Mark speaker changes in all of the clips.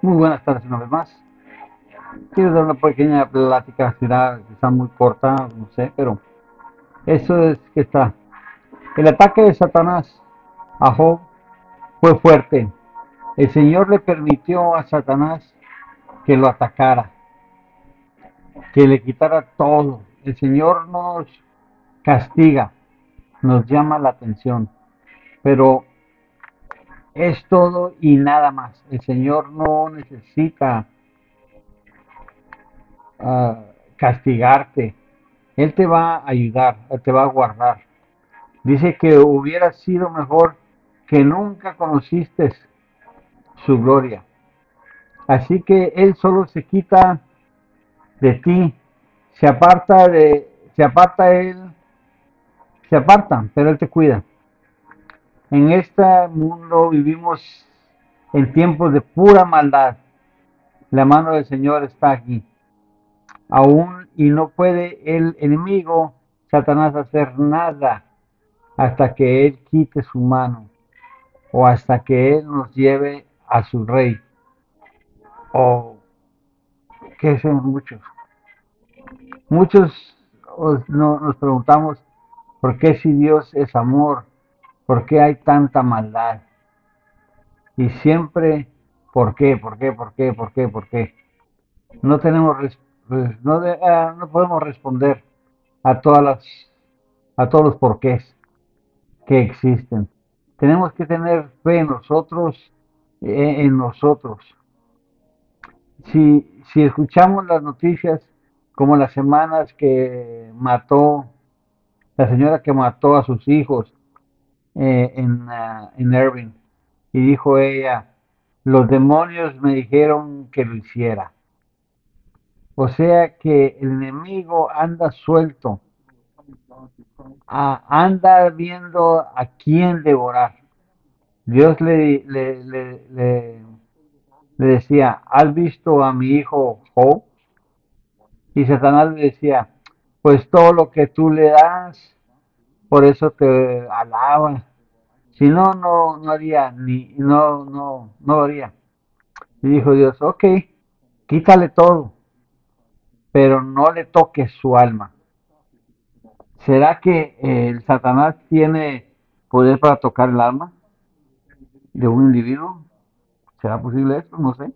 Speaker 1: Muy buenas tardes una vez más. Quiero dar una pequeña plática, será quizá muy corta, no sé, pero eso es que está. El ataque de Satanás a Job fue fuerte. El Señor le permitió a Satanás que lo atacara, que le quitara todo. El Señor nos castiga, nos llama la atención, pero es todo y nada más. El Señor no necesita ah, castigarte. Él te va a ayudar, te va a guardar. Dice que hubiera sido mejor que nunca conociste su gloria. Así que Él solo se quita de ti, se aparta de, se aparta Él, se aparta, pero Él te cuida. En este mundo vivimos en tiempos de pura maldad. La mano del Señor está aquí. Aún y no puede el enemigo, Satanás, hacer nada hasta que Él quite su mano o hasta que Él nos lleve a su rey. O que son muchos. Muchos nos preguntamos por qué si Dios es amor, ¿Por qué hay tanta maldad? Y siempre, ¿por qué? ¿Por qué? ¿Por qué? ¿Por qué? ¿Por qué? No tenemos, no, ah, no podemos responder a todas las, a todos los porqués que existen. Tenemos que tener fe en nosotros, eh, en nosotros. Si, si escuchamos las noticias como las semanas que mató, la señora que mató a sus hijos, eh, en, uh, en Irving. Y dijo ella, los demonios me dijeron que lo hiciera. O sea que el enemigo anda suelto, anda viendo a quién devorar. Dios le, le, le, le, decía, ¿has visto a mi hijo Job? Y Satanás le decía, pues todo lo que tú le das, por eso te alaba. Si no, no, no haría, ni, no, no, no lo haría. Y dijo Dios, ok, quítale todo, pero no le toques su alma. ¿Será que el Satanás tiene poder para tocar el alma de un individuo? ¿Será posible esto? No sé.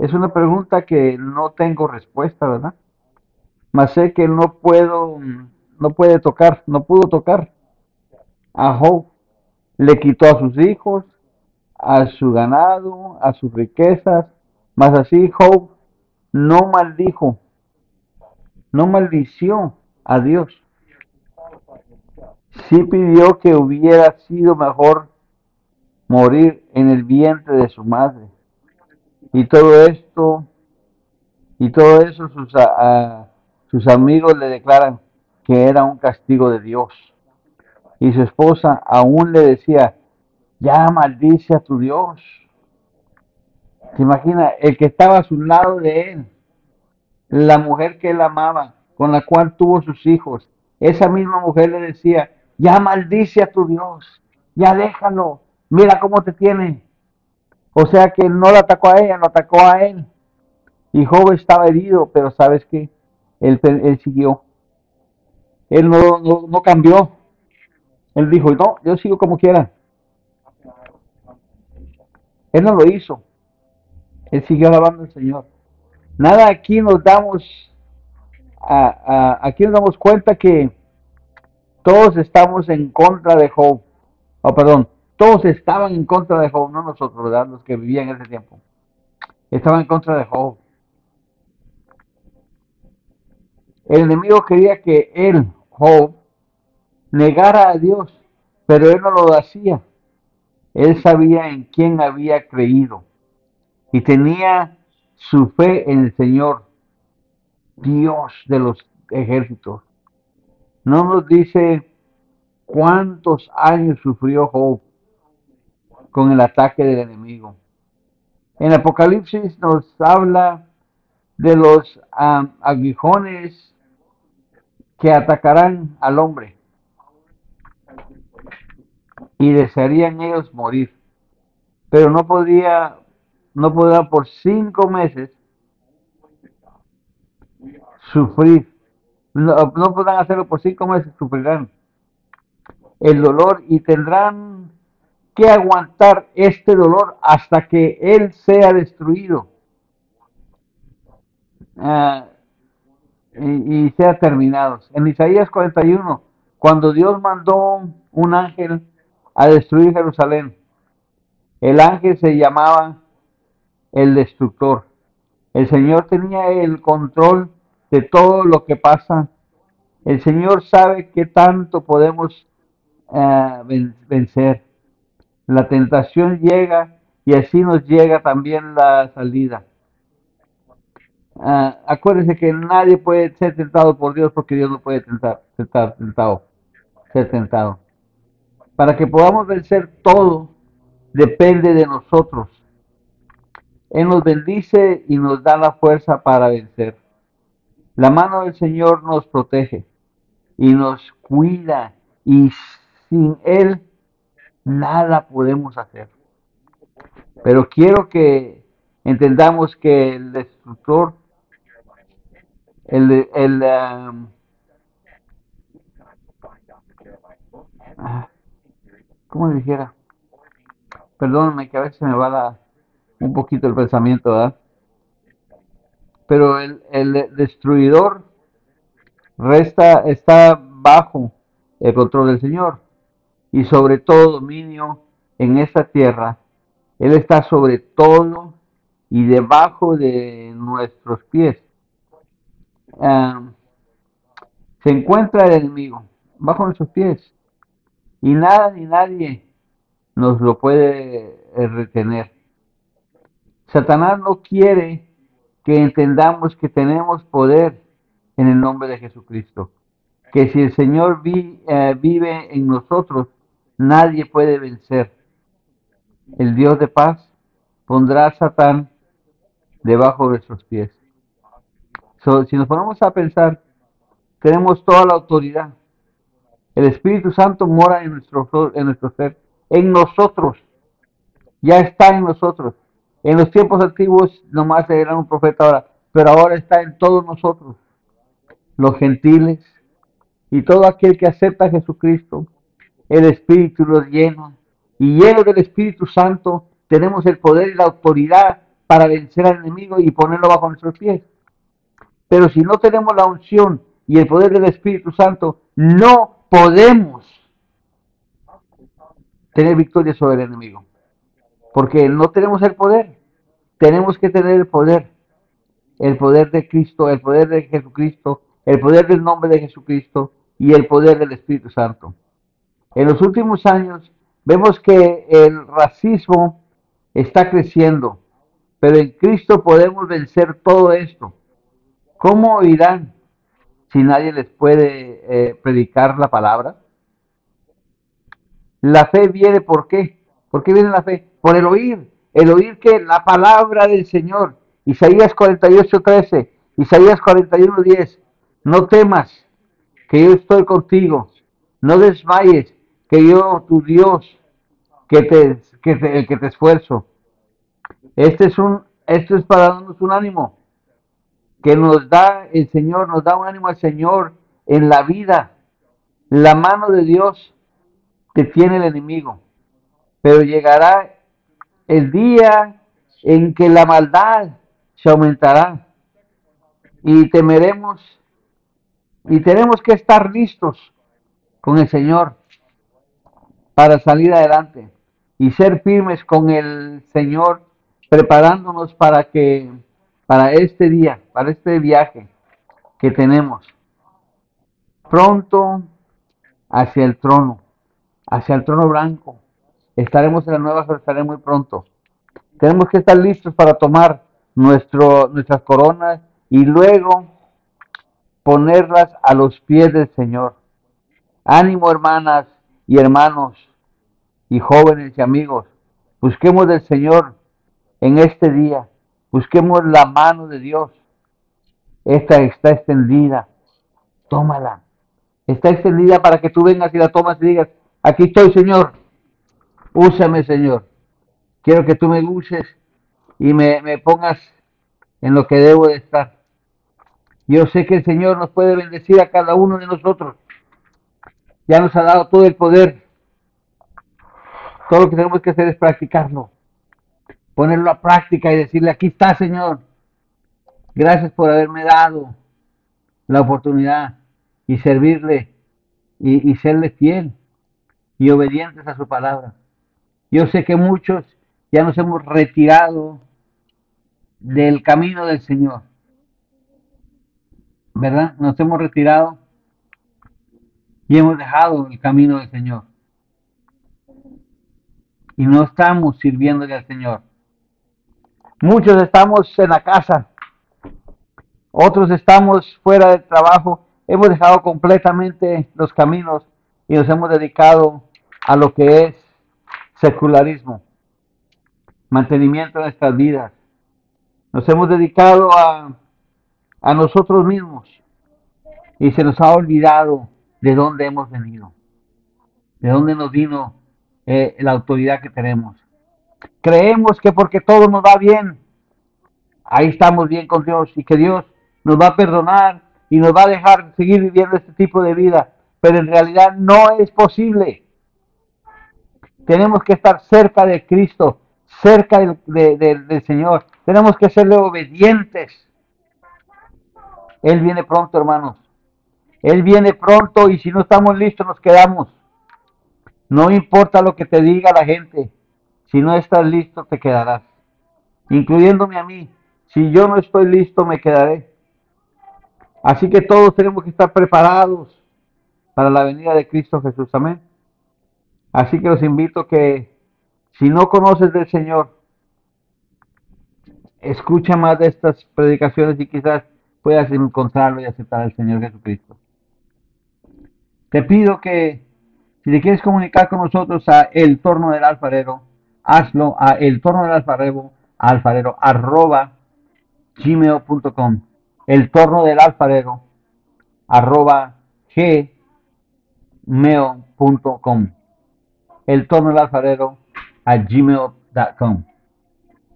Speaker 1: Es una pregunta que no tengo respuesta, ¿verdad? Mas sé que no puedo, no puede tocar, no pudo tocar a Job le quitó a sus hijos, a su ganado, a sus riquezas, mas así Job no maldijo, no maldició a Dios. Sí pidió que hubiera sido mejor morir en el vientre de su madre. Y todo esto, y todo eso sus, sus amigos le declaran que era un castigo de Dios y su esposa aún le decía, ya maldice a tu Dios. ¿Se imagina? El que estaba a su lado de él, la mujer que él amaba, con la cual tuvo sus hijos, esa misma mujer le decía, ya maldice a tu Dios, ya déjalo, mira cómo te tiene. O sea que no lo atacó a ella, lo atacó a él. Y Job estaba herido, pero ¿sabes qué? Él, él siguió. Él no, no, no cambió. Él dijo, no, yo sigo como quiera. Él no lo hizo. Él siguió alabando al Señor. Nada aquí nos damos, aquí nos damos cuenta que todos estamos en contra de Job. Oh, perdón, todos estaban en contra de Job, no nosotros. Los que vivían en ese tiempo. Estaban en contra de Job. El enemigo quería que él, Job, negara a Dios, pero él no lo hacía. Él sabía en quién había creído y tenía su fe en el Señor, Dios de los ejércitos. No nos dice cuántos años sufrió Job con el ataque del enemigo. En Apocalipsis nos habla de los aguijones que atacarán al hombre y desearían ellos morir, pero no podría no podrán por cinco meses sufrir. No, no podrán hacerlo por cinco meses, sufrirán el dolor y tendrán que aguantar este dolor hasta que Él sea destruido y, y, sea terminado. En Isaías 41, cuando Dios mandó un ángel a destruir Jerusalén, el ángel se llamaba el destructor. El Señor tenía el control de todo lo que pasa. El Señor sabe qué tanto podemos uh, vencer. La tentación llega y así nos llega también la salida. Uh, acuérdense que nadie puede ser tentado por Dios porque Dios no puede tentar, tentar, tentado, ser tentado. Para que podamos vencer todo, depende de nosotros. Él nos bendice y nos da la fuerza para vencer. La mano del Señor nos protege y nos cuida y sin Él nada podemos hacer. Pero quiero que entendamos que el destructor, el, el um, ¿cómo dijera? Perdóname que a veces me va un poquito el pensamiento, ¿verdad? Pero el, el destruidor resta, está bajo el control del Señor y sobre todo dominio en esta tierra. Él está sobre todo y debajo de nuestros pies. Uh, se encuentra el enemigo bajo nuestros pies y nada ni nadie nos lo puede retener. Satanás no quiere que entendamos que tenemos poder en el nombre de Jesucristo. Que si el Señor eh, vive en nosotros, nadie puede vencer. El Dios de paz pondrá a Satán debajo de nuestros pies. So, si nos ponemos a pensar, tenemos toda la autoridad. El Espíritu Santo mora en nuestro, en nuestro ser, en nosotros. Ya está en nosotros. En los tiempos antiguos nomás era un profeta ahora, pero ahora está en todos nosotros. Los gentiles y todo aquel que acepta a Jesucristo el Espíritu los llena. Y lleno del Espíritu Santo tenemos el poder y la autoridad para vencer al enemigo y ponerlo bajo nuestros pies. Pero si no tenemos la unción y el poder del Espíritu Santo, no podemos tener victoria sobre el enemigo. Porque no tenemos el poder. Tenemos que tener el poder. El poder de Cristo, el poder de Jesucristo, el poder del nombre de Jesucristo y el poder del Espíritu Santo. En los últimos años vemos que el racismo está creciendo, pero en Cristo podemos vencer todo esto. ¿Cómo oirán si nadie les puede eh, predicar la palabra? La fe viene por qué? ¿Por qué viene la fe? Por el oír. El oír que la palabra del Señor. Isaías 48, 13. Isaías 41, 10. No temas, que yo estoy contigo. No desmayes, que yo, tu Dios, que te, que te, que te esfuerzo. Este es un, esto es para darnos un ánimo que nos da el Señor, nos da un ánimo al Señor en la vida. La mano de Dios te tiene el enemigo, pero llegará el día en que la maldad se aumentará y temeremos y tenemos que estar listos con el Señor para salir adelante y ser firmes con el Señor, preparándonos para que para este día, para este viaje que tenemos. Pronto hacia el trono, hacia el trono blanco. Estaremos en la nueva Jerusalén muy pronto. Tenemos que estar listos para tomar nuestro, nuestras coronas y luego ponerlas a los pies del Señor. Ánimo, hermanas, y hermanos y jóvenes y amigos, busquemos del Señor en este día, busquemos la mano de Dios. Esta está extendida, tómala. Está extendida para que tú vengas y la tomas y digas, aquí estoy Señor, úsame Señor. Quiero que tú me uses y me, me pongas en lo que debo de estar. Yo sé que el Señor nos puede bendecir a cada uno de nosotros. Ya nos ha dado todo el poder. Todo lo que tenemos que hacer es practicarlo. Ponerlo a práctica y decirle, aquí está, Señor. Gracias por haberme dado la oportunidad y servirle y, serle fiel y obedientes a su palabra. Yo sé que muchos ya nos hemos retirado del camino del Señor. ¿Verdad? Nos hemos retirado y hemos dejado el camino del Señor. Y no estamos sirviéndole al Señor. Muchos estamos en la casa, otros estamos fuera del trabajo, hemos dejado completamente los caminos y nos hemos dedicado a lo que es secularismo, mantenimiento de nuestras vidas. Nos hemos dedicado a, a nosotros mismos y se nos ha olvidado de dónde hemos venido, de dónde nos vino eh, la autoridad que tenemos. Creemos que porque todo nos va bien, ahí estamos bien con Dios y que Dios nos va a perdonar y nos va a dejar seguir viviendo este tipo de vida, pero en realidad no es posible. Tenemos que estar cerca de Cristo, cerca del, de, de, del Señor. Tenemos que serle obedientes. Él viene pronto, hermanos. Él viene pronto y si no estamos listos nos quedamos. No importa lo que te diga la gente. Si no estás listo te quedarás. Incluyéndome a mí. Si yo no estoy listo me quedaré. Así que todos tenemos que estar preparados para la venida de Cristo Jesús. Amén. Así que los invito que si no conoces del Señor, escucha más de estas predicaciones y quizás puedas encontrarlo y aceptar al Señor Jesucristo. Te pido que si te quieres comunicar con nosotros a el torno del alfarero, hazlo a el torno del alfarero, alfarero arroba gmail.com. El torno del alfarero arroba gmail.com. El torno del alfarero a gmail.com.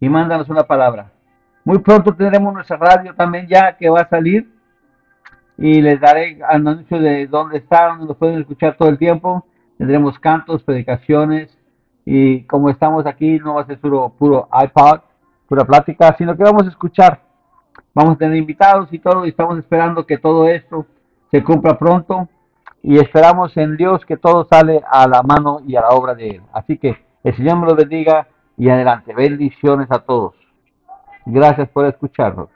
Speaker 1: Y mándanos una palabra. Muy pronto tendremos nuestra radio también ya que va a salir y les daré anuncio de dónde está, donde nos pueden escuchar todo el tiempo. Tendremos cantos, predicaciones y como estamos aquí no va a ser puro, puro iPod, pura plática, sino que vamos a escuchar. Vamos a tener invitados y todo y estamos esperando que todo esto se cumpla pronto y esperamos en Dios que todo sale a la mano y a la obra de Él. Así que el Señor me lo bendiga y adelante. Bendiciones a todos. Gracias por escucharnos.